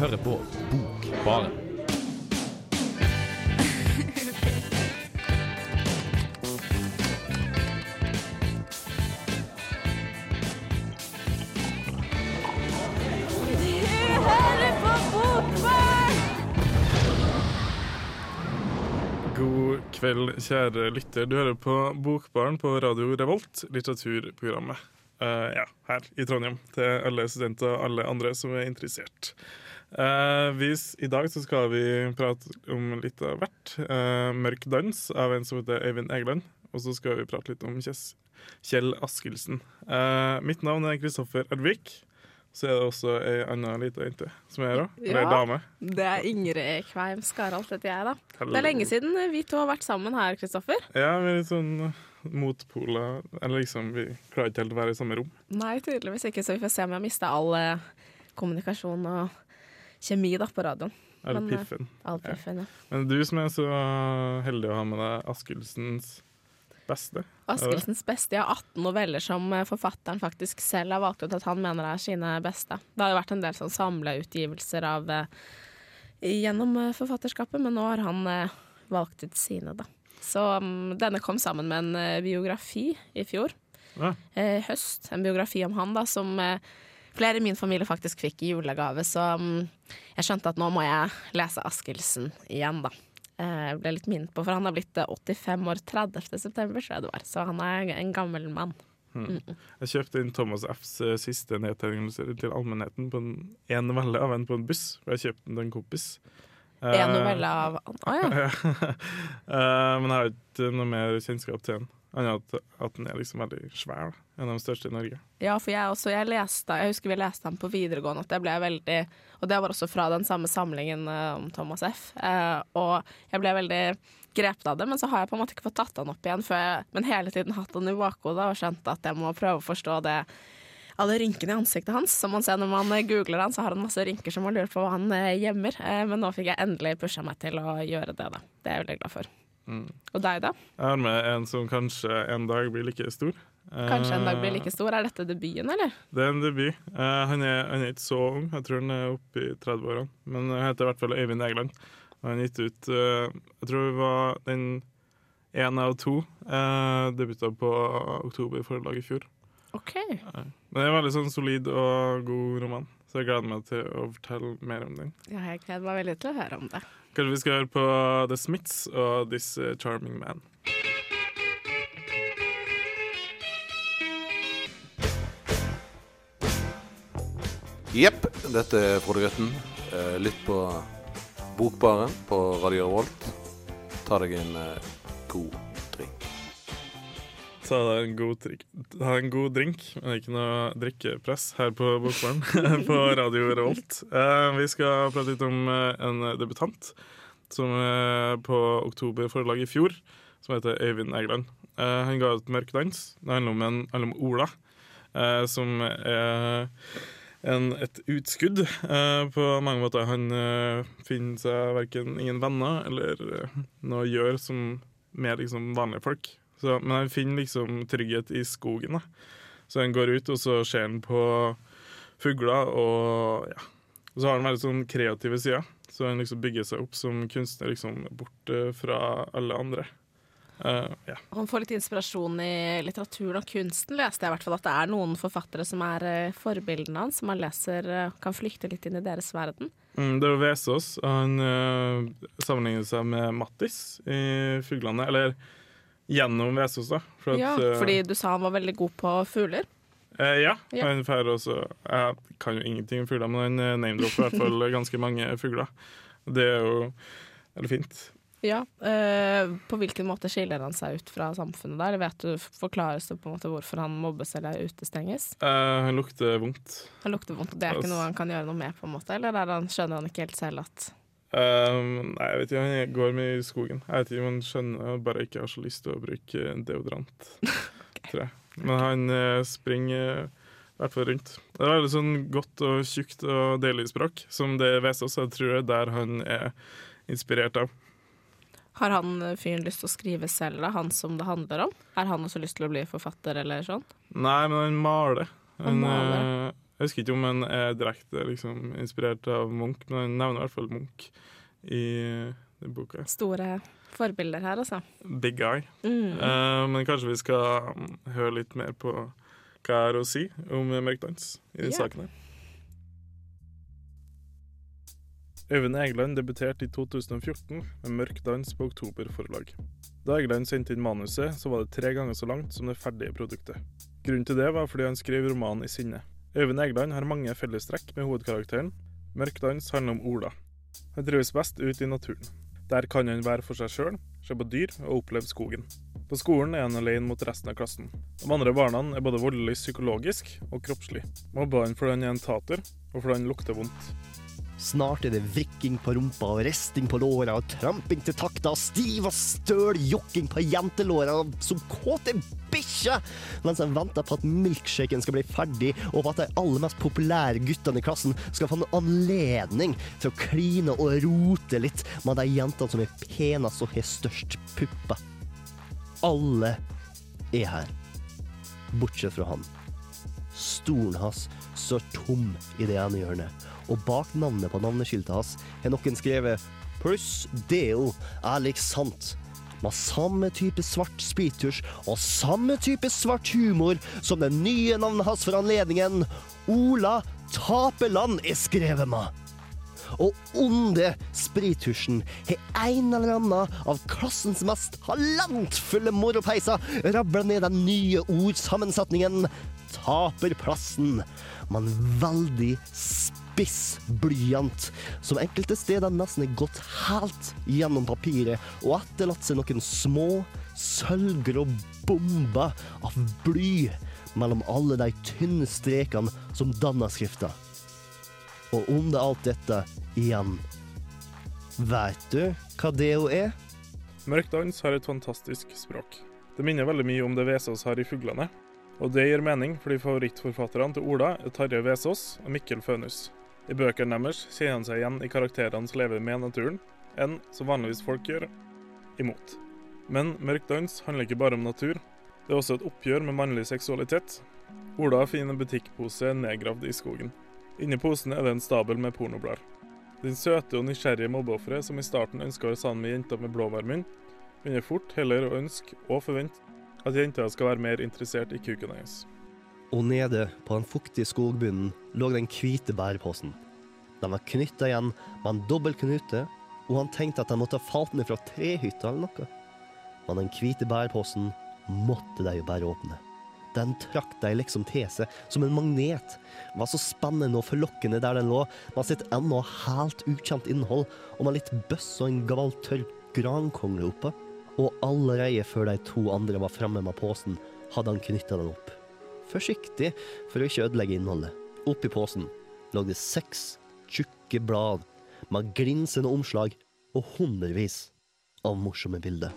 hører på Bokbaren. God kveld, kjære lytter. Du hører på Bokbaren på Radio Revolt, litteraturprogrammet. Uh, ja, her i Trondheim, til alle studenter og alle andre som er interessert. Eh, vi, I dag så skal vi prate om litt av hvert. Uh, 'Mørk dans' av en som heter Øyvind Egeland. Og så skal vi prate litt om Kjess, Kjell Askildsen. Uh, mitt navn er Kristoffer Edvik. Så er det også ei anna lita jente som er her òg. Ja. dame. Det er Ingrid Kveim Skaralt, heter jeg, da. Det er lenge siden vi to har vært sammen her, Kristoffer. Ja, vi er litt sånn motpoler. Eller liksom, vi klarer ikke helt å være i samme rom. Nei, tydeligvis ikke, så vi får se om jeg har mista all eh, kommunikasjon og kjemi da på radioen. Eller Men, eh, Piffen. All piffen, ja. Men du som er så heldig å ha med deg Askildsens beste. Askildsens beste. Har 18 noveller som eh, forfatteren faktisk selv har valgt ut at han mener er sine beste. Det har jo vært en del sånn samleutgivelser av eh, gjennom forfatterskapet, men nå har han valgt ut sine, da. Så um, denne kom sammen med en biografi i fjor. Ja. eh, høst. En biografi om han da, som eh, flere i min familie faktisk fikk i julegave. Så mm, jeg skjønte at nå må jeg lese Askildsen igjen, da. Eh, Jeg ble litt minnet på, for han har blitt eh, 85 år 30. september, tror jeg det var. Så han er en gammel mann. Jeg kjøpte inn Thomas Fs eh, siste nedtegning til allmennheten på en, en novelle av en på en buss. For jeg kjøpte den til en kompis. Eh, En novelle av Å ja. Eh, men jeg har ikke noe mer kjennskap til den. Annet at, at den er liksom veldig svær. En av de største i Norge. Ja, for jeg også, jeg leste, jeg husker vi leste den på videregående, at det ble veldig Og det var også fra den samme samlingen uh, om Thomas F. Uh, og jeg ble veldig grepet av det, men så har jeg på en måte ikke fått tatt han opp igjen, jeg, men hele tiden hatt han i bakhodet og skjønt at jeg må prøve å forstå det alle rynkene i ansiktet hans. Som man ser når man eh, googler han, så har han masse rynker som man lurer på hva han gjemmer. Men nå fikk jeg endelig pusha meg til å gjøre det, da. Det er jeg veldig glad for. Mm. Og deg, da? Jeg har med en som kanskje en dag blir like stor. Kanskje en dag blir Eh, like stor. Er dette debuten, eller? Det er en debut. Eh, han, er, han er ikke så ung, jeg tror han er oppe i 30-årene. Men han heter i hvert fall Øyvind Egeland. Han gitt ut eh, Jeg tror det var den én av to uh, debuta på Oktober forlag i fjor. OK. Men det er en veldig sånn solid og god roman, så jeg gleder meg til å fortelle mer om den. Ja, jeg gleder meg veldig til å høre om det. Kanskje vi skal høre på The Smiths og This Charming Man. Jepp, dette er Frode Grøtten. Eh, Lytt på Bokbaren på Radio Revolt. Ta deg en eh, god drink. Ta deg en god, drink, ta en god drink, men ikke noe drikkepress her på Bokbaren på Radio Revolt. Uh, vi skal prate litt om uh, en debutant som er på Oktoberforlaget i fjor, som heter Øyvind Egeland. Han ga ut 'Mørk dans'. Det handler om, en, handler om Ola, som er en, et utskudd eh, på mange måter. Han eh, finner seg verken ingen venner eller eh, noe å gjøre som mer liksom vanlige folk. Så, men han finner liksom trygghet i skogen. da. Så han går ut, og så ser han på fugler, og ja. Og så har han veldig sånn kreative sider. Så han liksom bygger seg opp som kunstner liksom bort fra alle andre. Uh, yeah. Han får litt inspirasjon i litteraturen og kunsten, leste jeg i hvert fall. At det er noen forfattere som er uh, forbildene hans, som han leser uh, kan flykte litt inn i deres verden. Mm, det jo Vesaas. Han uh, sammenligner seg med Mattis i Fuglene. Eller gjennom Vesosa. For at, ja, eh, fordi du sa han var veldig god på fugler. Eh, ja, Ja. han fær også Jeg kan jo ingenting om fugler, men han eh, name-dropper i hvert fall ganske mange fugler. Det er jo veldig fint. Ja, eh, På hvilken måte skiller han seg ut fra samfunnet der? Vet du, Forklares det på en måte hvorfor han mobbes eller utestenges? Eh, han lukter vondt. Han lukter vondt, og det er ikke noe han kan gjøre noe med, på en måte? Eller er han, skjønner han ikke helt selv at Um, nei, jeg vet ikke, han går med i skogen. Jeg vet ikke Man skjønner han bare ikke har så lyst til å bruke deodorant. Tror jeg. Men han eh, springer i hvert fall rundt. Det er veldig sånn godt og tjukt og deilig språk, som det Vesaas. Jeg tror det er der han er inspirert av. Har han eh, fyren lyst til å skrive selv, da? Han som det handler om? Er han også lyst til å bli forfatter eller sånn? Nei, men han maler. Han maler. Jeg husker ikke om han er direkte liksom, inspirert av Munch, men han nevner i hvert fall Munch i den boka. Store forbilder her, altså. Big guy. Mm. Uh, men kanskje vi skal mm, høre litt mer på hva har å si om mørkdans i denne sakene. saken her. Øyvind Egeland debuterte i 2014 med Mørkdans på Oktober forlag. Da Egeland sendte inn manuset, så var det tre ganger så langt som det ferdige produktet. Grunnen til det var fordi han skrev romanen i sinne. Øyvind Egeland har mange fellestrekk med hovedkarakteren. Mørkdans handler om Ola. Han trives best ute i naturen. Der kan han være for seg sjøl, se på dyr og oppleve skogen. På skolen er han alene mot resten av klassen. De andre barna er både voldelig psykologisk og kroppslig. Mobber han fordi han er en tater, og fordi han lukter vondt. Snart er det vrikking på rumpa og resting på låra og tramping til takta stiv og støl jokking på jentelåra som kåte bikkjer, mens jeg venter på at milkshaken skal bli ferdig, og på at de aller mest populære guttene i klassen skal få en anledning til å kline og rote litt med de jentene som er penest og har størst pupper. Alle er her, bortsett fra han. Stolen hans står tom i det ene hjørnet, og bak navnet på navneskiltet hans har noen skrevet pluss Deo er lik sant. Med samme type svart sprittusj og samme type svart humor som det nye navnet hans for anledningen, Ola Tapeland, er skrevet med. Og onde sprittusjen har en eller annen av klassens mest halantfulle moropeiser rabla ned den nye ordsammensetningen Taperplassen, en veldig spiss blyant, som enkelte steder nesten er gått helt gjennom papiret og etterlatt seg noen små, sølvgrå bomber av bly mellom alle de tynne strekene som danner skrifta. Og under alt dette igjen Veit du hva Deo er? Mørkdans har et fantastisk språk. Det minner veldig mye om det Vesaas har i Fuglene. Og det gir mening fordi favorittforfatterne til Ola er Tarjei Vesaas og Mikkel Fønhus. I bøkene deres kjenner han seg igjen i karakterene som lever med naturen, enn som vanligvis folk gjør, imot. Men Mørkdans handler ikke bare om natur. Det er også et oppgjør med mannlig seksualitet. Ola finner en butikkpose nedgravd i skogen. Inni posen er det en stabel med pornoblader. Den søte og nysgjerrige mobbeofferet som i starten ønska å være sammen med jenta med blåbærmunn, begynner fort heller å ønske og forvente at jenta skal være mer interessert i kuken hennes. Og nede på den fuktige skogbunnen lå den hvite bæreposen. Den var knytta igjen med en dobbel knute, og han tenkte at den måtte ha falt ned fra trehytta eller noe. Men den hvite bæreposen måtte de jo bare åpne. Den trakk de liksom til seg som en magnet. Den var så spennende og forlokkende der den lå, med sitt ennå helt ukjent innhold, og med litt bøss og en gammel tørr grankongle oppe. Og allerede før de to andre var fremme med posen, hadde han knytta den opp. Forsiktig for å ikke ødelegge innholdet. Oppi posen lå det seks tjukke blad med glinsende omslag og hundrevis av morsomme bilder.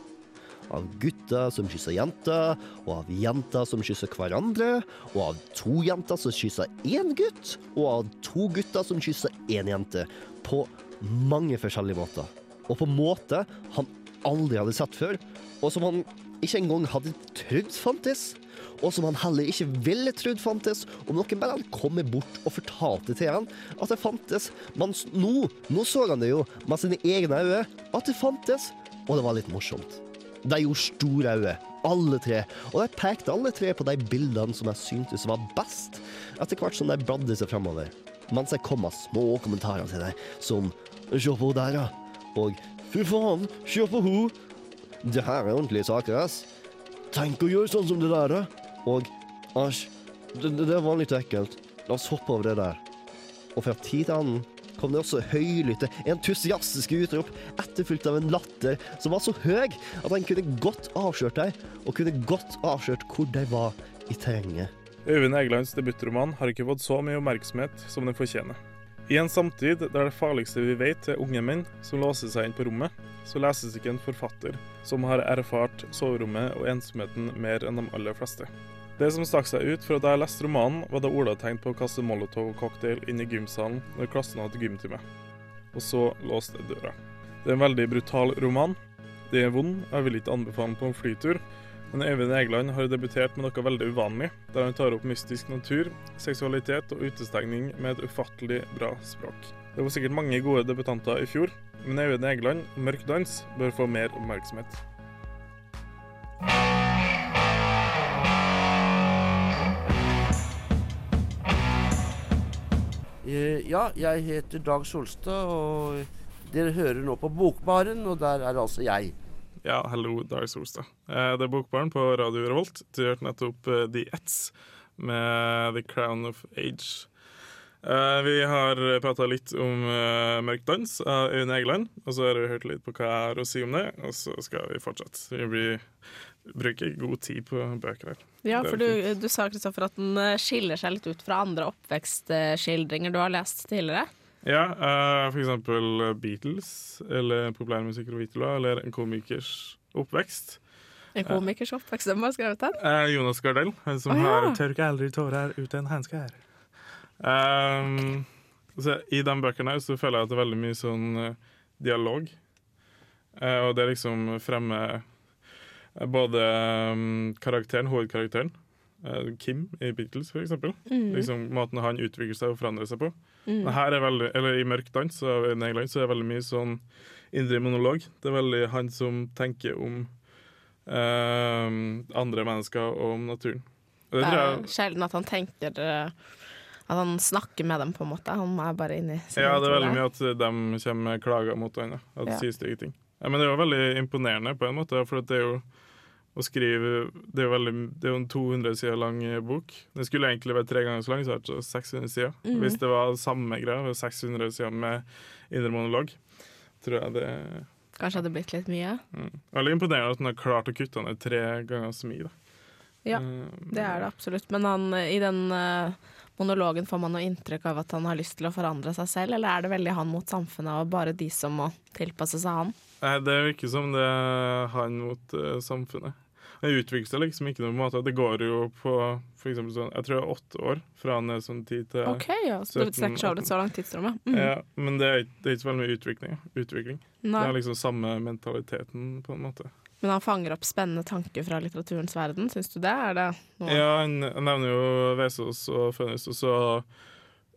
Av gutter som kysser jenter, og av jenter som kysser hverandre, og av to jenter som kysser én gutt, og av to gutter som kysser én jente. På mange forskjellige måter. Og på måter han aldri hadde sett før, og som han ikke engang hadde trodd fantes. Og som han heller ikke ville trodd fantes, om noen bare hadde kommet bort og fortalte til han at det fantes. Mens nå, nå så han det jo med sine egne øyne, at det fantes, og det var litt morsomt. De gjorde store øyne, alle tre, og de pekte alle tre på de bildene som jeg syntes var best, etter hvert som de bladde seg fremover. Mens jeg kom med små kommentarer til dem, som 'se på hun der, ja', og 'fy faen, se på hun'. Det her er ordentlige saker, ass. Tenk å gjøre sånn som det der, da. Og æsj, det, det, var litt ekkelt. La oss hoppe over det der. Og fra tid til annen kom det også høylytte, entusiastiske utrop, etterfulgt av en latter som var så høy at han kunne godt avslørt dem, og kunne godt avslørt hvor de var i terrenget. Øyvind Egelands debutroman har ikke fått så mye oppmerksomhet som den fortjener. I en samtid der det farligste vi vet er unge menn som låser seg inn på rommet, så leses ikke en forfatter som har erfart soverommet og ensomheten mer enn de aller fleste. Det som stakk seg ut fra da jeg leste romanen, var da Ola tenkte på å kaste molotov-cocktail inn i gymsalen når klassen hadde gymtime. Og så låste døra. Det er en veldig brutal roman. Det er vond, og jeg vil ikke anbefale den på en flytur. Men Øyvind Egeland har debutert med noe veldig uvanlig, der han tar opp mystisk natur, seksualitet og utestengning med et ufattelig bra språk. Det var sikkert mange gode debutanter i fjor, men Øyvind Egeland, Mørk dans, bør få mer oppmerksomhet. Eh, Ja, jeg heter Dag Solstad, og dere hører nå på Bokbaren, og der er altså jeg. Ja, hallo, Dag Solstad. Eh, Det er Bokbaren på Radio Revolt. Du hørte nettopp eh, The Ets med The Crown of Age. Eh, Vi har prata litt om Mørk dans av Øyvind Egeland, og så har vi hørt litt på hva jeg har å si om det, og så skal vi fortsette. Vi blir, bruker god tid på bøker her. Ja, for du, du sa Kristoffer, at den skiller seg litt ut fra andre oppvekstskildringer du har lest tidligere. Ja, uh, for eksempel Beatles, eller populærmusikkervitler, eller en komikers oppvekst. En komikers oppvekst, hvem har skrevet den? Uh, Jonas Gardell, han som oh, ja. har 'Tørker aldri tårer uten hansker'. Um, så I de bøkene så føler jeg at det er veldig mye sånn eh, dialog. Uh, og det liksom fremmer eh, både um, karakteren, hovedkarakteren, eh, Kim i Beatles for eksempel. Mm. Liksom Måten han utvikler seg og forandrer seg på. Mm. Her er veldig, eller I Mørk dans av England så er det veldig mye sånn indre monolog. Det er veldig han som tenker om eh, andre mennesker og om naturen. Og det Det er jeg, sjelden at han tenker eh, At han snakker med dem, på en måte. Han er bare inni ja, det er veldig mye at de kommer med klager mot hverandre. At de Ja. sier stygge ting. Ja, men det er jo veldig imponerende på en måte, for det er jo å skrive Det er jo, veldig, det er jo en 200 sider lang bok. Den skulle egentlig vært tre ganger så lang, så er det 600 sider. Mm. Hvis det var samme greia, 600 sider med indre monolog, tror jeg det Kanskje hadde blitt litt mye. mm. Veldig imponerende at han har klart å kutte ned tre ganger så mye. Da. Ja, uh, Det er det absolutt. Men han, i den uh, monologen får man noe inntrykk av at han har lyst til å forandre seg selv, eller er det veldig han mot samfunnet og bare de som må tilpasse seg han? Nei, det virker som det er han mot uh, samfunnet. Det utvikler seg liksom ikke noen måte. Det går jo på for eksempel sånn, jeg tror jeg er åtte år fra han er sånn tid til OK, ja. Så det 17, strekker seg over et så langt tidsrom. Mm. ja, Men det er, det er ikke så veldig mye utvikling. utvikling. Det er liksom samme mentaliteten, på en måte. Men han fanger opp spennende tanker fra litteraturens verden. Syns du det? Er det noe Ja, han nevner jo Vesaas og Fønhus, og så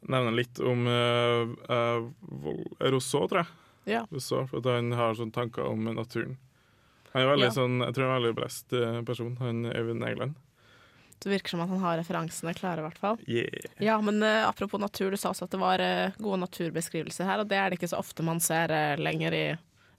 nevner han litt om uh, Rousseau, tror jeg. Ja. Rousseau, for han har sånne tanker om naturen. Han er veldig Ja. sånn, jeg tror han er en veldig blest eh, person, han Øyvind Egeland. Det virker som at han har referansene klare, i hvert fall. Yeah. Ja, men uh, apropos natur, du sa også at det var uh, gode naturbeskrivelser her, og det er det ikke så ofte man ser uh, lenger i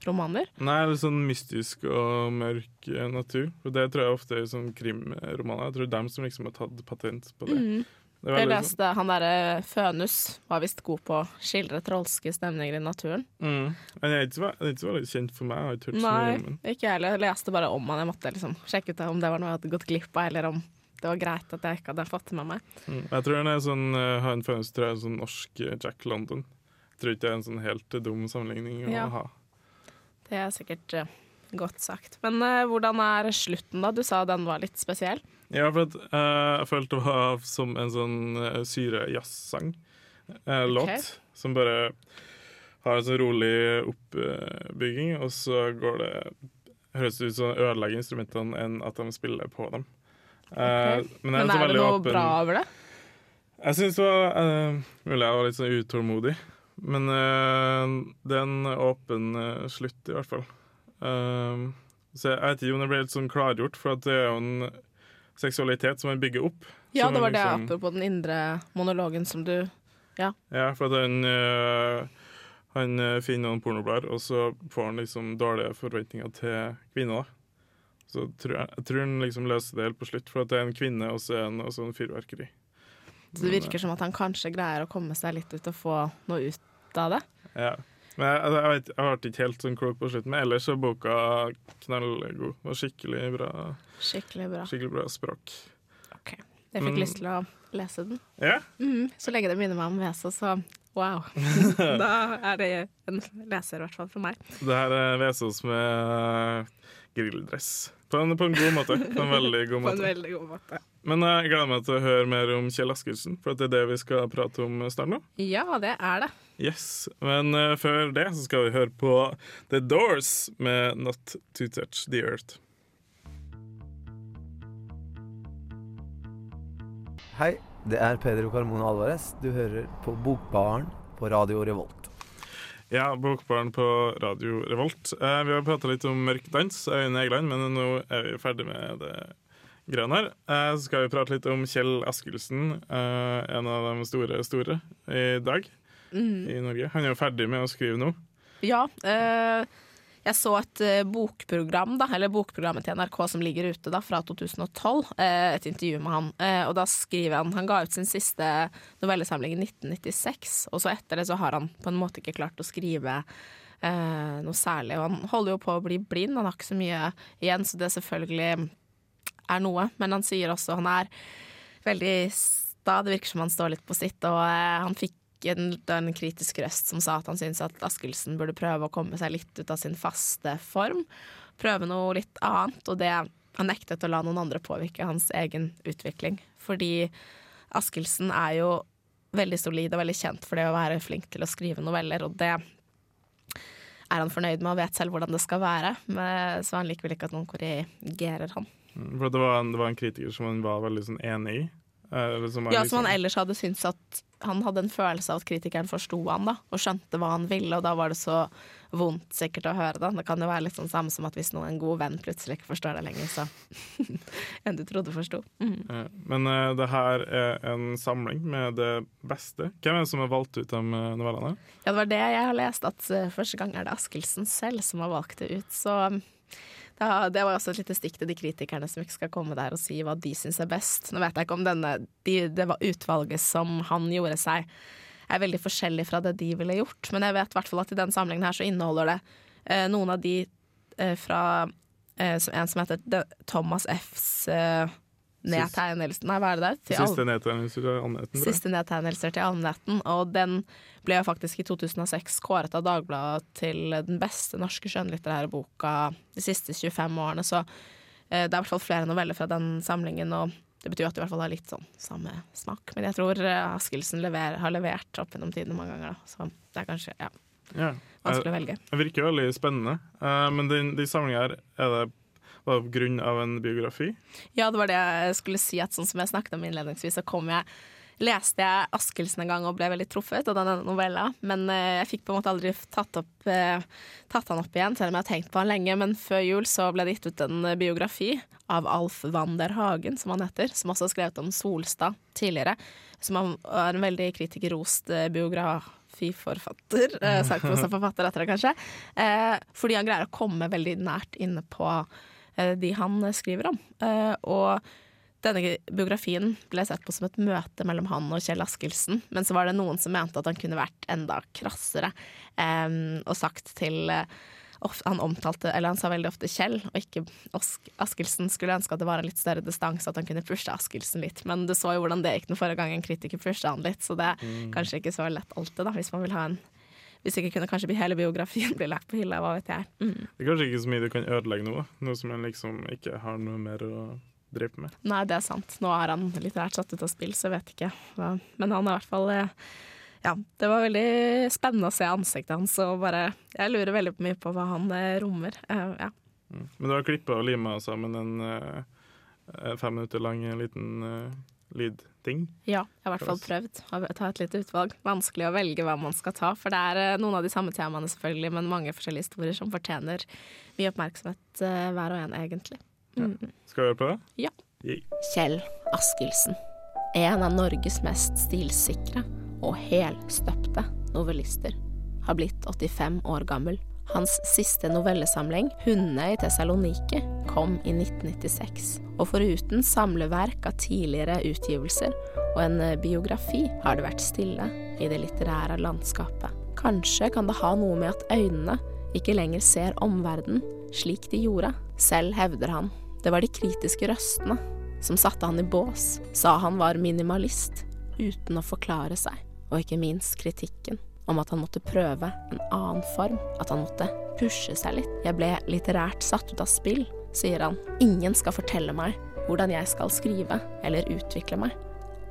romaner. Nei, litt sånn mystisk og mørk natur. For Det tror jeg ofte er sånn krimromaner. Jeg tror dem som liksom har tatt patent på det. Mm. Det Jeg leste han derre Fønus var visst god på å skildre trolske stemninger i naturen. mm. Er ikke så, er ikke så veldig kjent for meg. Jeg Nei, ikke jeg heller. Jeg leste bare om han. Jeg måtte liksom sjekke ut om det var noe jeg hadde gått glipp av, eller om det var greit at jeg ikke hadde fått med meg. Mm. Jeg tror han er sånn har Han Fønus tror jeg sånn norsk eh, Jack London. Jeg tror ikke det er en sånn helt dum sammenligning å Ja. ha. Det er sikkert eh, godt sagt. Men uh, hvordan er slutten, da? Du sa den var litt spesiell. Ja, for at, uh, jeg følte det var som en sånn uh, syre-jazzsang. Uh, låt okay. som bare har en sånn rolig oppbygging, og så går det Høres ut som ødelegger instrumentene enn at de spiller på dem. Eh, Ok. men, Men er det noe åpen- bra over det? Jeg syns det var Mulig jeg var litt sånn utålmodig, men det er en åpen slutt, i hvert fall. Så jeg vet ikke om det ble litt sånn klargjort, for at det er jo en seksualitet som man bygger opp. Ja, det var det liksom- apropos den indre monologen som du Ja, for at han øh, Han eh, finner noen pornoblader, og så får han liksom dårlige forventninger til kvinner. Så tror jeg, jeg tror han liksom løser det helt på slutt, for at det er en kvinne, og så også en fyrverkeri. Så det virker som at han kanskje greier å komme seg litt ut og få noe ut av det. Ja. Men jeg, altså, jeg, vet, jeg ble ikke helt sånn klok på slutten, men ellers er boka knallgod. Var skikkelig bra, Skikkelig bra. skikkelig bra språk. OK. Jeg fikk Men- lyst til å lese den. Ja, Mm, Så lenge det minner meg om Vesa, så wow. da er det en leser, i hvert fall for meg. det her er Vesaas med grilldress. På en, på en god måte. På en veldig god måte. På en veldig god måte. Men jeg gleder meg til å høre mer om Kjell Askelsen, for det er det vi skal prate om snart nå. Ja, det er det. Yes, Men uh, før det så skal vi høre på The Doors med 'Not To Touch The Earth'. Hei, det er Pedro Carmona Alvarez. Du hører på Bokbaren på Radio Revolt. Ja, Bokbaren på Radio Revolt. Uh, vi har prata litt om mørk dans, Øyunn Egeland, men nå er vi ferdig med det greiene her. Eh, så skal vi prate litt om Kjell Askildsen, en av de store, store, i dag. Mm. i Norge. Han er jo ferdig med å skrive nå. Ja. eh, jeg så et eh, bokprogram, da, eller bokprogrammet til NRK som ligger ute da, fra 2012. eh, et intervju med han. Eh, og da skriver han Han ga ut sin siste novellesamling i 1996, og så etter det så har han på en måte ikke klart å skrive eh, noe særlig. Og han holder jo på å bli blind, han har ikke så mye igjen, så det selvfølgelig er noe. Men han sier også han er veldig sta, det virker som han står litt på sitt, og eh, han fikk en, en kritisk røst som sa at han syntes at Askildsen burde prøve å komme seg litt ut av sin faste form. Prøve noe litt annet, og det han nektet å la noen andre påvirke hans egen utvikling. Fordi Askildsen er jo veldig solid og veldig kjent for det å være flink til å skrive noveller, og det er han fornøyd med og vet selv hvordan det skal være. Men, så han liker vel ikke at noen korrigerer han. For det var en, det var en kritiker som han var veldig sånn enig i. eh, som Ja, liksom- som han ellers hadde syntes at han hadde en følelse av at kritikeren forsto han da, og skjønte hva han ville, og da var det så vondt sikkert å høre det. Det kan jo være litt sånn samme som at hvis noen en god venn plutselig ikke forstår deg lenger, så enn du trodde forsto. Mm. Eh, Men uh, det her er en samling med det beste. Hvem er det som har valgt ut de novellene? Ja, det var det jeg har lest, at uh, første gang er det Askildsen selv som har valgt det ut. Så um, da, det var også et lite stikk til de kritikerne som ikke skal komme der og si hva de syns er best. Nå vet jeg ikke om denne, de, det var utvalget som han gjorde seg, er veldig forskjellig fra det de ville gjort. Men jeg vet i hvert fall at i den samlingen her så inneholder det eh, noen av de eh, fra eh, en som heter Thomas F.s eh, nedtegnelsen Nei, hva er det der? Til Siste nedtegnelse til allmennheten. Siste nedtegnelser til allmennheten. Og den ble jo faktisk i 2006 kåret av Dagbladet til den beste norske skjønnlitterære boka de siste 25 årene. Så eh, det er i hvert fall flere noveller fra den samlingen, og det betyr at de i hvert fall har litt sånn samme smak. Men jeg tror eh, Askildsen lever, har levert opp gjennom tiden mange ganger, da. Så det er kanskje ja, Ja. vanskelig å velge. Det virker veldig spennende. Eh, men de, de samlingene her, er det på grunn av en biografi? Ja, det var det jeg skulle si, at sånn som jeg snakket om innledningsvis, så kom jeg leste jeg Askildsen en gang og ble veldig truffet av denne novella, men eh, jeg fikk på en måte aldri tatt, opp, eh, tatt han opp igjen, selv om jeg har tenkt på han lenge. Men før jul så ble det gitt ut en eh, biografi av Alf Wander Hagen, som han heter, som også har skrevet om Solstad tidligere, som er en veldig kritikerrost eh, biografiforfatter, eh, sakprosaforfatter etter det kanskje, eh, fordi han greier å komme veldig nært inne på de han skriver om. Eh, og denne biografien ble sett på som et møte mellom han og Kjell Askildsen, men så var det noen som mente at han kunne vært enda krassere, eh, og sagt til eh, han omtalte, eller han sa veldig ofte Kjell, og ikke Askildsen. Skulle ønske at det var en litt større distanse, at han kunne pushe Askildsen litt. Men du så jo hvordan det gikk den forrige gang en kritiker pusha han litt, så det er kanskje ikke så lett alltid, da, hvis man vil ha en Hvis ikke kunne kanskje hele biografien bli lagt på hylla, hva vet jeg. Mm. Det er kanskje ikke så mye du kan ødelegge noe, noe som en liksom ikke har noe mer å drive med. Nei, det er sant. Nå er han litterært satt ut av spill, så jeg vet ikke. Men han er i hvert fall eh, Ja, det var veldig spennende å se ansiktet hans, og bare Jeg lurer veldig mye på hva han eh, rommer. Uh, ja. Mm. Men du har klippa og lima sammen en uh, fem minutter lang liten uh, lydting. ja, jeg har i hvert fall prøvd å ta et lite utvalg. Vanskelig å velge hva man skal ta, for det er eh, noen av de samme temaene selvfølgelig, men mange forskjellige historier som fortjener mye oppmerksomhet eh, hver og en, egentlig. Mm. Skal vi høre på det? Ja. Kjell Askildsen. En av Norges mest stilsikre og helstøpte novellister. Har blitt 85 år gammel. Hans siste novellesamling, 'Hundene i Tessaloniki', kom i 1996. Og foruten samleverk av tidligere utgivelser og en eh, biografi, har det vært stille i det litterære landskapet. Kanskje kan det ha noe med at øynene ikke lenger ser omverdenen slik de gjorde. Selv hevder han det var de kritiske røstene som satte han i bås, sa han var minimalist, uten å forklare seg, og ikke minst kritikken om at han måtte prøve en annen form, at han måtte pushe seg litt. Jeg ble litterært satt ut av spill, sier han. Ingen skal fortelle meg hvordan jeg skal skrive eller utvikle meg.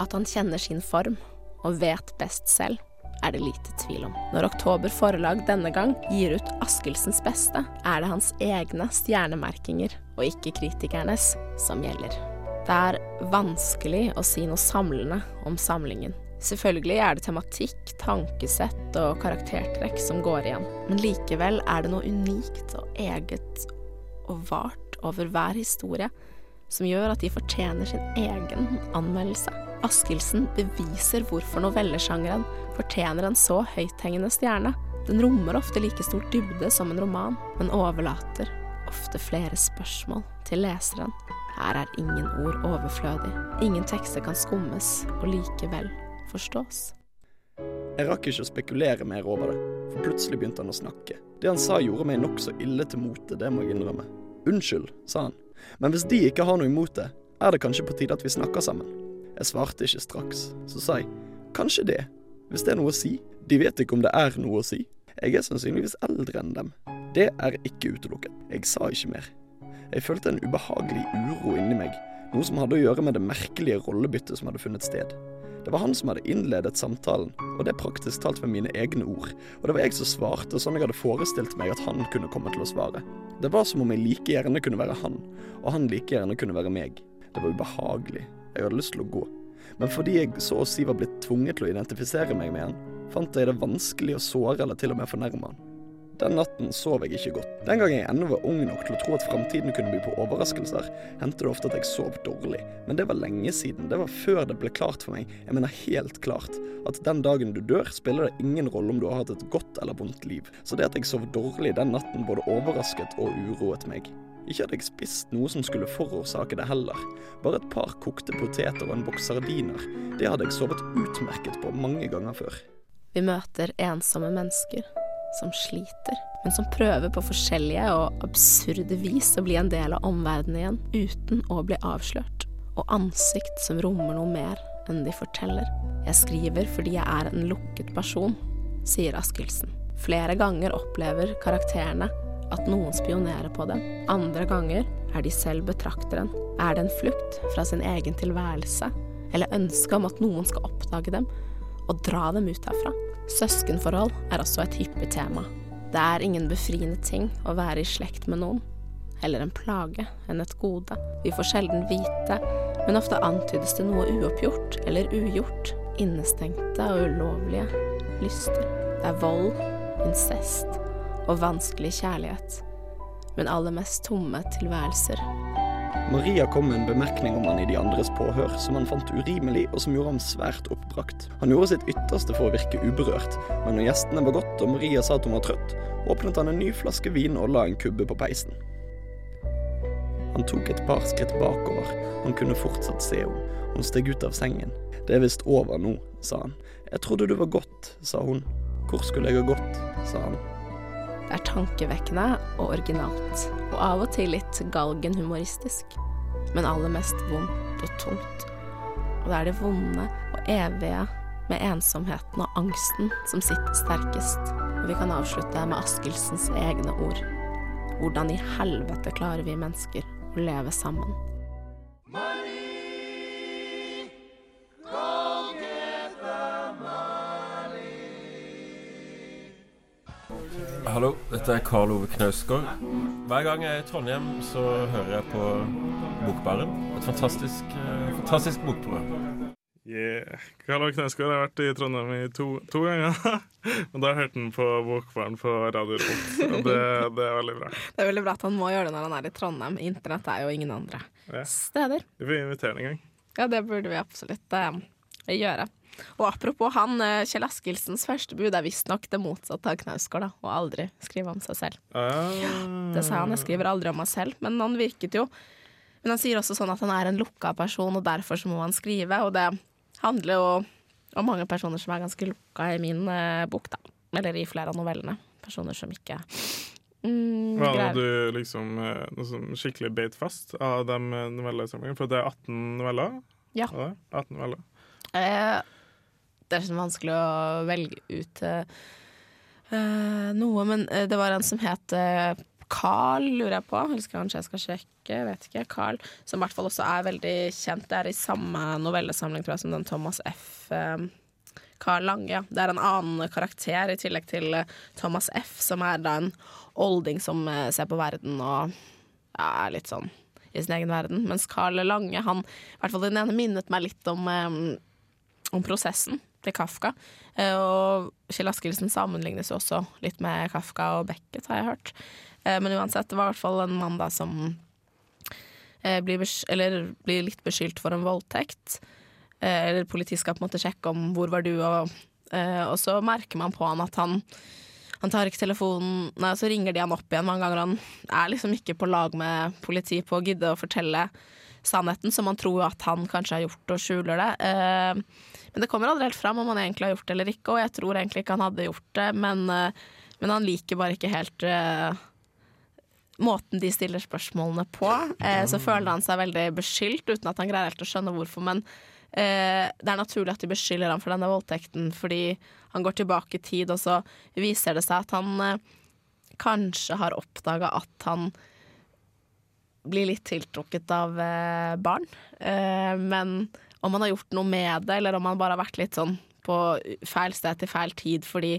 At han kjenner sin form og vet best selv, er det lite tvil om. Når Oktober Forlag denne gang gir ut Askildsens beste, er det hans egne stjernemerkinger og ikke kritikernes som gjelder. Det er vanskelig å si noe samlende om samlingen. Selvfølgelig er det tematikk, tankesett og karaktertrekk som går igjen, men likevel er det noe unikt og eget og vart over hver historie som gjør at de fortjener sin egen anmeldelse. Askildsen beviser hvorfor novellesjangeren fortjener en så høythengende stjerne. Den rommer ofte like stor dybde som en roman, men overlater ofte flere spørsmål til leseren. Her er ingen ord overflødig. Ingen tekster kan skummes og likevel forstås. Jeg rakk ikke å spekulere mer over det, for plutselig begynte han å snakke. Det han sa gjorde meg nokså ille til mote, det må jeg innrømme. Unnskyld, sa han, men hvis de ikke har noe imot det, er det kanskje på tide at vi snakker sammen. Jeg svarte ikke straks. Så sa jeg, kanskje det, hvis det er noe å si. De vet ikke om det er noe å si. Jeg er sannsynligvis eldre enn dem. Det er ikke utelukket. Jeg sa ikke mer. Jeg følte en ubehagelig uro inni meg, noe som hadde å gjøre med det merkelige rollebyttet som hadde funnet sted. Det var han som hadde innledet samtalen, og det praktisk talt med mine egne ord. Og det var jeg som svarte sånn jeg hadde forestilt meg at han kunne komme til å svare. Det var som om jeg like gjerne kunne være han, og han like gjerne kunne være meg. Det var ubehagelig. Jeg hadde lyst til å gå. Men fordi jeg så å si var blitt tvunget til å identifisere meg med han, fant jeg det vanskelig å såre eller til og med fornærme han. Den natten sov jeg ikke godt. Den gang jeg ennå var ung nok til å tro at framtiden kunne by på overraskelser, hendte det ofte at jeg sov dårlig. Men det var lenge siden. Det var før det ble klart for meg, jeg mener helt klart, at den dagen du dør, spiller det ingen rolle om du har hatt et godt eller vondt liv. Så det at jeg sov dårlig den natten både overrasket og uroet meg. Ikke hadde jeg spist noe som skulle forårsake det heller. Bare et par kokte poteter og en boks sardiner. Det hadde jeg sovet utmerket på mange ganger før. Vi møter ensomme mennesker som sliter, men som prøver på forskjellige og absurde vis å bli en del av omverdenen igjen uten å bli avslørt, og ansikt som rommer noe mer enn de forteller. Jeg skriver fordi jeg er en lukket person, sier Askildsen. Flere ganger opplever karakterene at noen spionerer på dem. Andre ganger er de selv betrakteren. Er det en flukt fra sin egen tilværelse, eller ønske om at noen skal oppdage dem og dra dem ut herfra. Søskenforhold er også et hyppig tema. Det er ingen befriende ting å være i slekt med noen. Heller en plage enn et gode. Vi får sjelden vite, men ofte antydes det noe uoppgjort eller ugjort. Innestengte og ulovlige lyster. Det er vold, incest og vanskelig kjærlighet. Men aller mest tomme tilværelser. Maria kom med en bemerkning om han i de andres påhør, som han fant urimelig, og som gjorde ham svært oppbrakt. Han gjorde sitt ytterste for å virke uberørt, men når gjestene var gått og Maria sa at hun var trøtt, åpnet han en ny flaske vin og la en kubbe på peisen. Han tok et par skritt bakover, han kunne fortsatt se henne. Hun steg ut av sengen. Det er visst over nå, sa han. Jeg trodde du var gått, sa hun. Hvor skulle jeg ha gått, sa han. Det er tankevekkende og originalt, og av og til litt galgenhumoristisk, men aller mest vondt og tungt. Og det er det vonde og evige med ensomheten og angsten som sitter sterkest. Og vi kan avslutte med Askildsens egne ord. Hvordan i helvete klarer vi mennesker å leve sammen? Hallo, dette er Karl Ove Knausgård. Hver gang jeg er i Trondheim, så hører jeg på Bokbaren. Et fantastisk, eh, fantastisk bokprogram. Yeah. Karl Ove Knausgård har vært i Trondheim i to, to ganger. og da hørte han på Bokbaren på Radio Rolt. Og det, det er veldig bra. Det er veldig bra at han må gjøre det når han er i Trondheim. Internett er jo ingen andre Ja. steder. Vi får invitere ham en gang. Ja, det burde vi absolutt eh, gjøre. Og apropos han, eh, Kjell Askildsens første bud er visstnok det motsatte av Knausgård. Å aldri skrive om seg selv. Uh. Det sa han. Jeg skriver aldri om meg selv. Men han virket jo Men han sier også sånn at han er en lukka person, og derfor så må han skrive. Og det handler jo om mange personer som er ganske lukka i min eh, bok, da. Eller i flere av novellene. Personer som ikke mm, Hva hadde du liksom eh, skikkelig beit fast av de novellesamlingene? For det er 18 noveller? Ja. ja 18 noveller. Eh, det er sånn vanskelig å velge ut eh, noe, men eh, det var en som het Carl, lurer jeg på. Eller kanskje jeg skal sjekke, vet ikke. Carl, som i hvert fall også er veldig kjent. Det er i samme novellesamling, tror jeg, som den Thomas F. Carl Lange. Det er en annen karakter i tillegg til Thomas F., som er da en olding som ser på verden og er litt sånn i sin egen verden. Mens Carl Lange, han, i hvert fall den ene minnet meg litt om, om prosessen til Kafka. Eh, og Kjell Askildsen sammenlignes jo også litt med Kafka og Beckett, har jeg hørt. Eh, men uansett, det var i hvert fall en mann da som eh, blir, blir litt beskyldt for en voldtekt. Eller politiet skal på en måte sjekke om hvor var du, og, og så merker man på han at han han tar ikke telefonen, nei, så ringer de han opp igjen mange ganger. Han er liksom ikke på lag med politi på å gidde å fortelle sannheten, som man tror at han kanskje har gjort og skjuler det. Eh, men det kommer aldri helt fram om han egentlig har gjort det eller ikke, og jeg tror egentlig ikke han hadde gjort det, men, eh, men han liker bare ikke helt uh, måten de stiller spørsmålene på. Uh, så føler han seg veldig beskyldt, uten at han greier helt å skjønne hvorfor. Men uh, det er naturlig at de beskylder ham for denne voldtekten, fordi han går tilbake i tid, og så viser det seg at han kanskje har oppdaga at han blir litt tiltrukket av barn. Men om han har gjort noe med det, eller om han bare har vært litt sånn på feil sted til feil tid fordi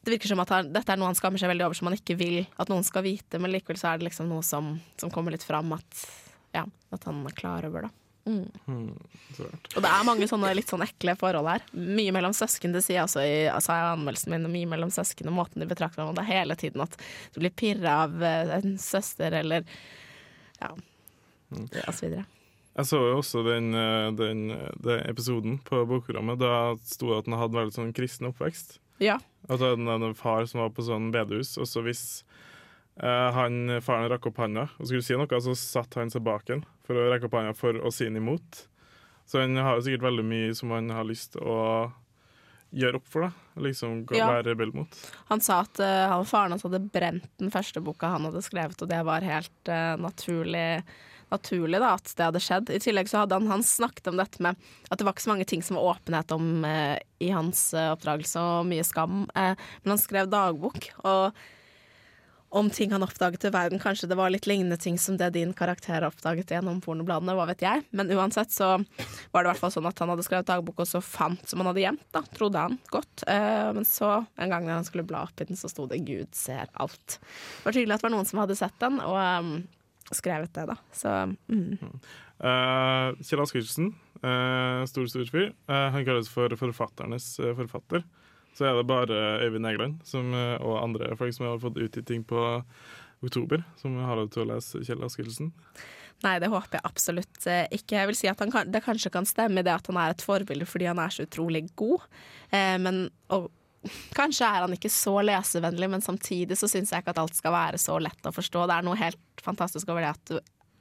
det virker som at han, dette er noe han skammer seg veldig over, som han ikke vil at noen skal vite, men likevel så er det liksom noe som, som kommer litt fram at, ja, at han er klar over det. Mm. Mm. Og det er mange sånne litt sånn ekle forhold her. Mye mellom søsken, det sier jeg også i, altså, anmeldelsen min. Mye mellom søsken og måten de betrakter hverandre hele tiden. At du blir pirra av eh, en søster eller ja, og så videre. Jeg så jo også den, eh, den, den episoden på bokprogrammet. Da sto det at han hadde veldig sånn kristen oppvekst. Ja. At han hadde en far som var på sånn bedehus, og så hvis eh, han, faren rakk opp handa og skulle si noe, så satte han seg bak ham for å rekke opp handa for å si han imot. Så han har jo sikkert veldig mye som han har lyst til å gjøre opp for, da. Liksom gå- Ja. være rebell mot. Han sa at uh, han, faren hans hadde brent den første boka han hadde skrevet, og det var helt uh, naturlig, naturlig da, at det hadde skjedd. I tillegg så hadde han, han snakket om dette med at det var ikke så mange ting som var åpenhet om eh, i hans oppdragelse, og mye skam. Men han skrev dagbok. og om ting han oppdaget i verden. Kanskje det var litt lignende ting som det din karakter oppdaget gjennom pornobladene, hva vet jeg. Men uansett så var det i hvert fall sånn at han hadde skrevet dagbok og så fant som han hadde gjemt, da, trodde han godt. Eh, men så, en gang da han skulle bla opp i den, så sto det 'Gud ser alt'. Det var tydelig at det var noen som hadde sett den, og um, skrevet det, da. Så mm. uh, Kjell Askildsen, uh, stor, stor fyr. Uh, han kalles for forfatternes eh, forfatter. Så er det bare Øyvind Egeland eh, og andre folk som har fått utgitt ting på oktober, som har lov til å lese Kjell Askelsen. Nei, det håper jeg absolutt eh, ikke. Jeg vil si at kan, Det kanskje kan stemme det at han er et forbilde fordi han er så utrolig god. Eh, men og, Kanskje er han ikke så lesevennlig, men samtidig så syns jeg ikke at alt skal være så lett å forstå. Det er noe helt fantastisk over det at du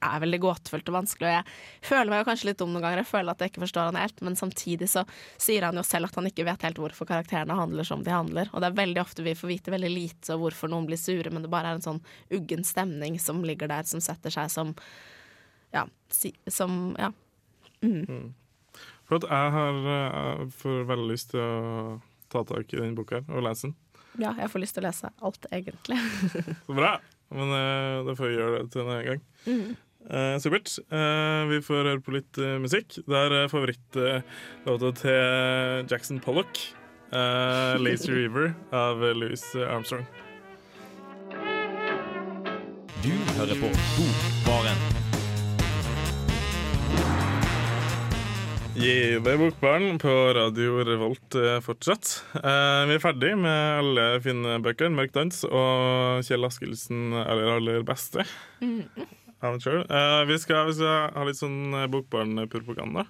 er veldig gåtefullt og vanskelig. Og jeg føler meg jo kanskje litt dum noen ganger, jeg føler at jeg ikke forstår han helt, men samtidig så sier han jo selv at han ikke vet helt hvorfor karakterene handler som de handler. Og det er veldig ofte vi får vite veldig lite og hvorfor noen blir sure, men det bare er en sånn uggen stemning som ligger der, som setter seg som Ja. Si, som Ja. Mm. For at jeg har For får veldig lyst til å ta tak i denne boka og lese den. Ja, jeg får lyst til å lese alt, egentlig. Så bra! Men det da får vi gjøre det til en gang. Mm. Eh, supert. Eh, vi får høre på litt eh, musikk. Det er uh, favorittlåta til Jackson Pollock. Uh, 'Lazy River' av Louis Armstrong. Du hører på Bokbaren. Yeah, det er Bokbaren på Radio Revolt fortsatt. Eh, vi er ferdig med alle fine bøkene. 'Mørk dans' og Kjell Askildsen aller, aller beste. Amateur. Uh, vi, skal, vi skal ha litt sånn eh, Bokbaren-propaganda.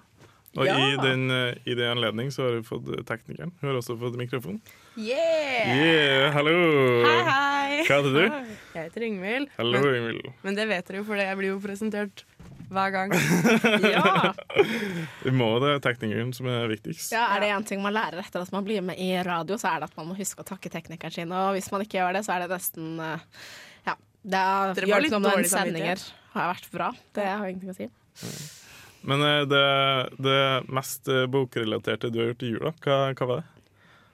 Og Ja. i, den, eh, i den anledning så har vi fått teknikeren. Hun har også fått mikrofon. Yeah! Yeah, hallo! Hei, hei! Hva heter du? Jeg heter Ingvild. Hallo, men, Emil. men det vet dere jo, for jeg blir jo presentert hver gang. Ja. Vi må det er teknikeren som er viktigst. Ja, Er det én ting man lærer etter at man blir med i radio, så er det at man må huske å takke teknikeren sin. Og hvis man ikke gjør det, så er det nesten eh. Det er, Dere var litt dårlige dårlig sendinger har vært bra. Det har jeg ingenting å si. Men eh, det, det mest eh, bokrelaterte du har gjort i jula, hva, hva var det?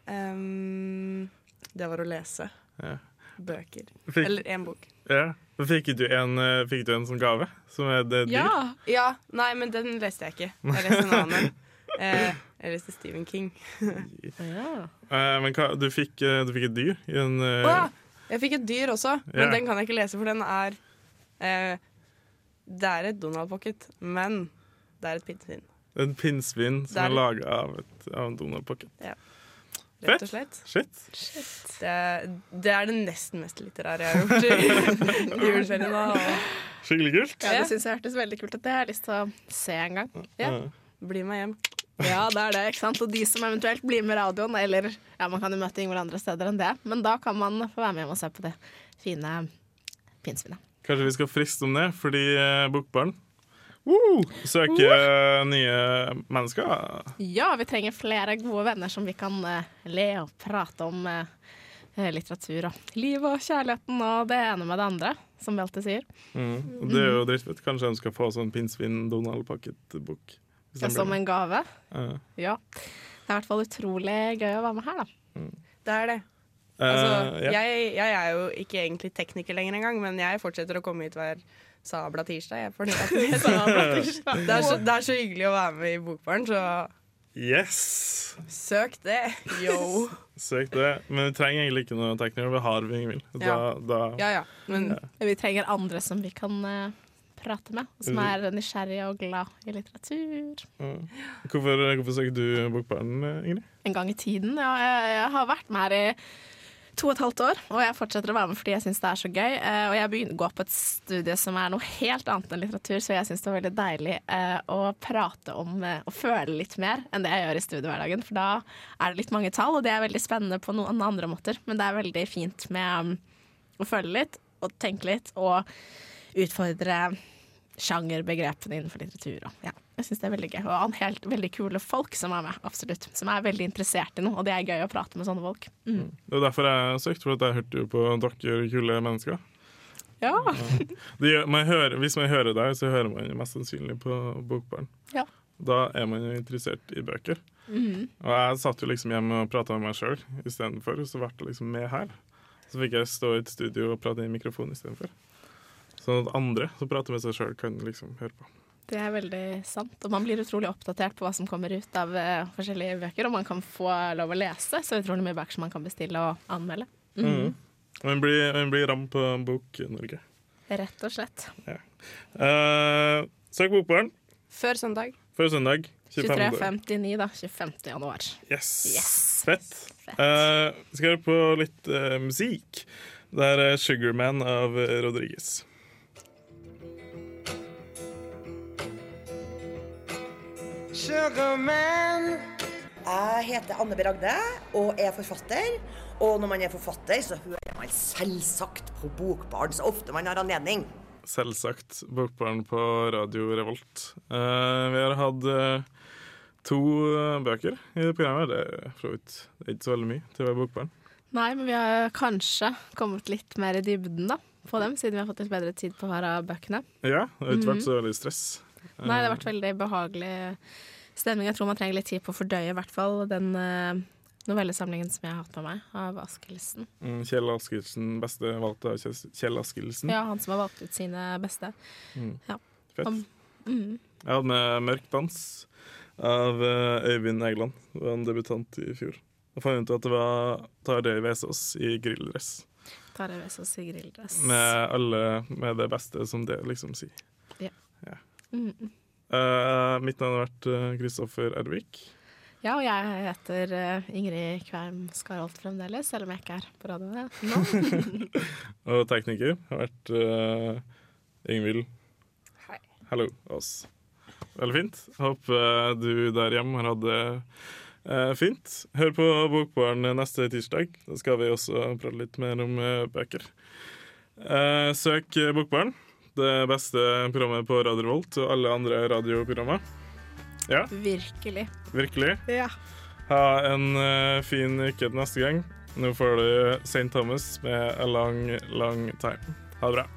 Um, det var å lese Ja. bøker. Fikk- Eller én bok. Ja. Fikk du en, eh, fikk du en sånn gave? Som er det dyr? Ja, ja! Nei, men den leste jeg ikke. Jeg leste en annen. Eh, jeg leste Stephen King. Eh, men hva, du, fikk, du fikk et dyr i en eh, ja! Jeg fikk et dyr også, men den kan jeg ikke lese, for den er eh, Det er et Donald Pocket, men det er et pinnsvin. En pinnsvin som er- er laga av, av en Donald Pocket. Rett og slett. Shit. Det, det er det nesten mest litterære jeg har gjort i i juleferien. Skikkelig kult. Ja, det syns jeg hørtes veldig kult ut. Det har jeg lyst til å se en gang. Ja. Bli med hjem. Ja, det er det, ikke sant? Og de som eventuelt blir med radioen, eller ja, man kan jo møte Ingvild andre steder enn det, men da kan man få være med hjem og se på det fine pinnsvinet. Kanskje vi skal friste om det, fordi eh, Bokbarn Woo! søker eh, nye mennesker. Ja, vi trenger flere gode venner som vi kan eh, le og prate om eh, litteratur og liv og kjærligheten og det ene med det andre, som vi alltid sier. Mm. Det er jo drittfett. Kanskje de skal få sånn pinnsvin Donald Pocket-bok. hvis de Ja, som en gave. Uh. Ja. Det er i hvert fall utrolig gøy å være med her, da. Det er det. Eh, Altså, yeah. jeg, jeg er jo ikke egentlig tekniker lenger engang, men jeg fortsetter å komme hit hver sabla tirsdag. Jeg, det, Sabla tirsdag. det, er så, det er så hyggelig å være med i Bokbaren, så Yes! søk det. Yo. Søk det. Men vi trenger egentlig ikke noen tekniker. Vi har vi Ingvild. Da, Ja. da Ja, ja. Men Vi trenger andre som vi kan eh, prate med, og som er nysgjerrig og glad i litteratur. Mm. Hvorfor, hvorfor søker du Bokbarn, Ingrid? En gang i tiden. Ja, jeg, jeg har vært med her i to og et halvt år, og jeg fortsetter å være med fordi jeg syns det er så gøy. Eh, og jeg begynner å gå på et studie som er noe helt annet enn litteratur, så jeg syns det var veldig deilig eh, å prate om eh, og føle litt mer enn det jeg gjør i studiehverdagen. For da er det litt mange tall, og det er veldig spennende på noen andre måter. Men det er veldig fint med um, å føle litt og tenke litt og utfordre sjangerbegrepene innenfor litteratur. Og, ja, jeg syns det er veldig gøy. Og han helt veldig kule folk som er med, absolutt. Som er veldig interessert i noe, og det er gøy å prate med sånne folk. Mm. Det er derfor jeg søkte, for at jeg hørte jo på dere kule mennesker. Ja. Det man hører, hvis man hører deg, så hører man mest sannsynlig på Bokbarn. Ja. Da er man jo interessert i bøker. Mm. Og jeg satt jo liksom hjemme og prata med meg sjøl istedenfor, så ble jeg liksom med her. Så fikk jeg stå i et studio og prate i mikrofon istedenfor. Sånn at andre som prater med seg sjøl, kan liksom høre på. Det er veldig sant. Og man blir utrolig oppdatert på hva som kommer ut av uh, forskjellige bøker, og man kan få lov å lese så utrolig mye bøker som man kan bestille og anmelde. Mm. Mm. Og man blir, man blir ram på Bok-Norge. Rett og slett. Ja. Uh, søk Bokbarn før søndag. før søndag. 25. 23.59, da. 25. januar. Yes. Yes. Fett. Eh, vi skal høre på litt uh, musikk. Det er eh, 'Sugarman' av eh, Rodriguez. Jeg heter Anne B. Ragde og er forfatter. Og når man er forfatter, så hører man selvsagt på Bokbarn så ofte man har anledning. Selvsagt Bokbarn på Radio Revolt. Uh, vi har hatt uh, to eh, bøker i det programmet. Det er for det er ikke så veldig mye til å være bokbarn. Nei, men vi har kanskje kommet litt mer i dybden da, på dem, siden vi har fått litt bedre tid på hver av bøkene. Ja, det har ikke Mhm. vært så veldig stress. Nei, det har vært veldig behagelig stemning. Jeg tror man trenger litt tid på å fordøye i hvert fall den uh, novellesamlingen som jeg har hatt med meg, av Askildsen. Mm, Kjell Askildsen, beste valgte av Kjell- Askildsen. Ja, han som har valgt ut sine beste. Mm. Ja. Fett. Om, mm. Jeg hadde med 'Mørk dans' av eh, Øyvind Egeland. Det var en debutant i fjor. Jeg fant ut at det var Tarjei Vesaas i grilldress. Tarjei Vesaas i grilldress. Med alle med det beste som det liksom sier. Ja. Ja. Mm. Uh, mitt navn har vært eh, Kristoffer Ervik. Ja, og jeg heter eh, Ingrid Kveim Skarholt fremdeles, selv om jeg ikke er på radioen nå. Og tekniker har vært uh, Ingvild. Hei. Hallo, oss. Veldig fint. Håper du der hjemme har hatt det uh, fint. Hør på Bokbaren neste tirsdag. Da skal vi også prate litt mer om uh, bøker. Eh, søk Bokbaren, det beste programmet på Radio Revolt og alle andre radioprogrammer. Ja, Virkelig. virkelig. Ja. Ha en uh, fin uke til neste gang. Nå får du St. Thomas med A Long Long Time. Ha det bra.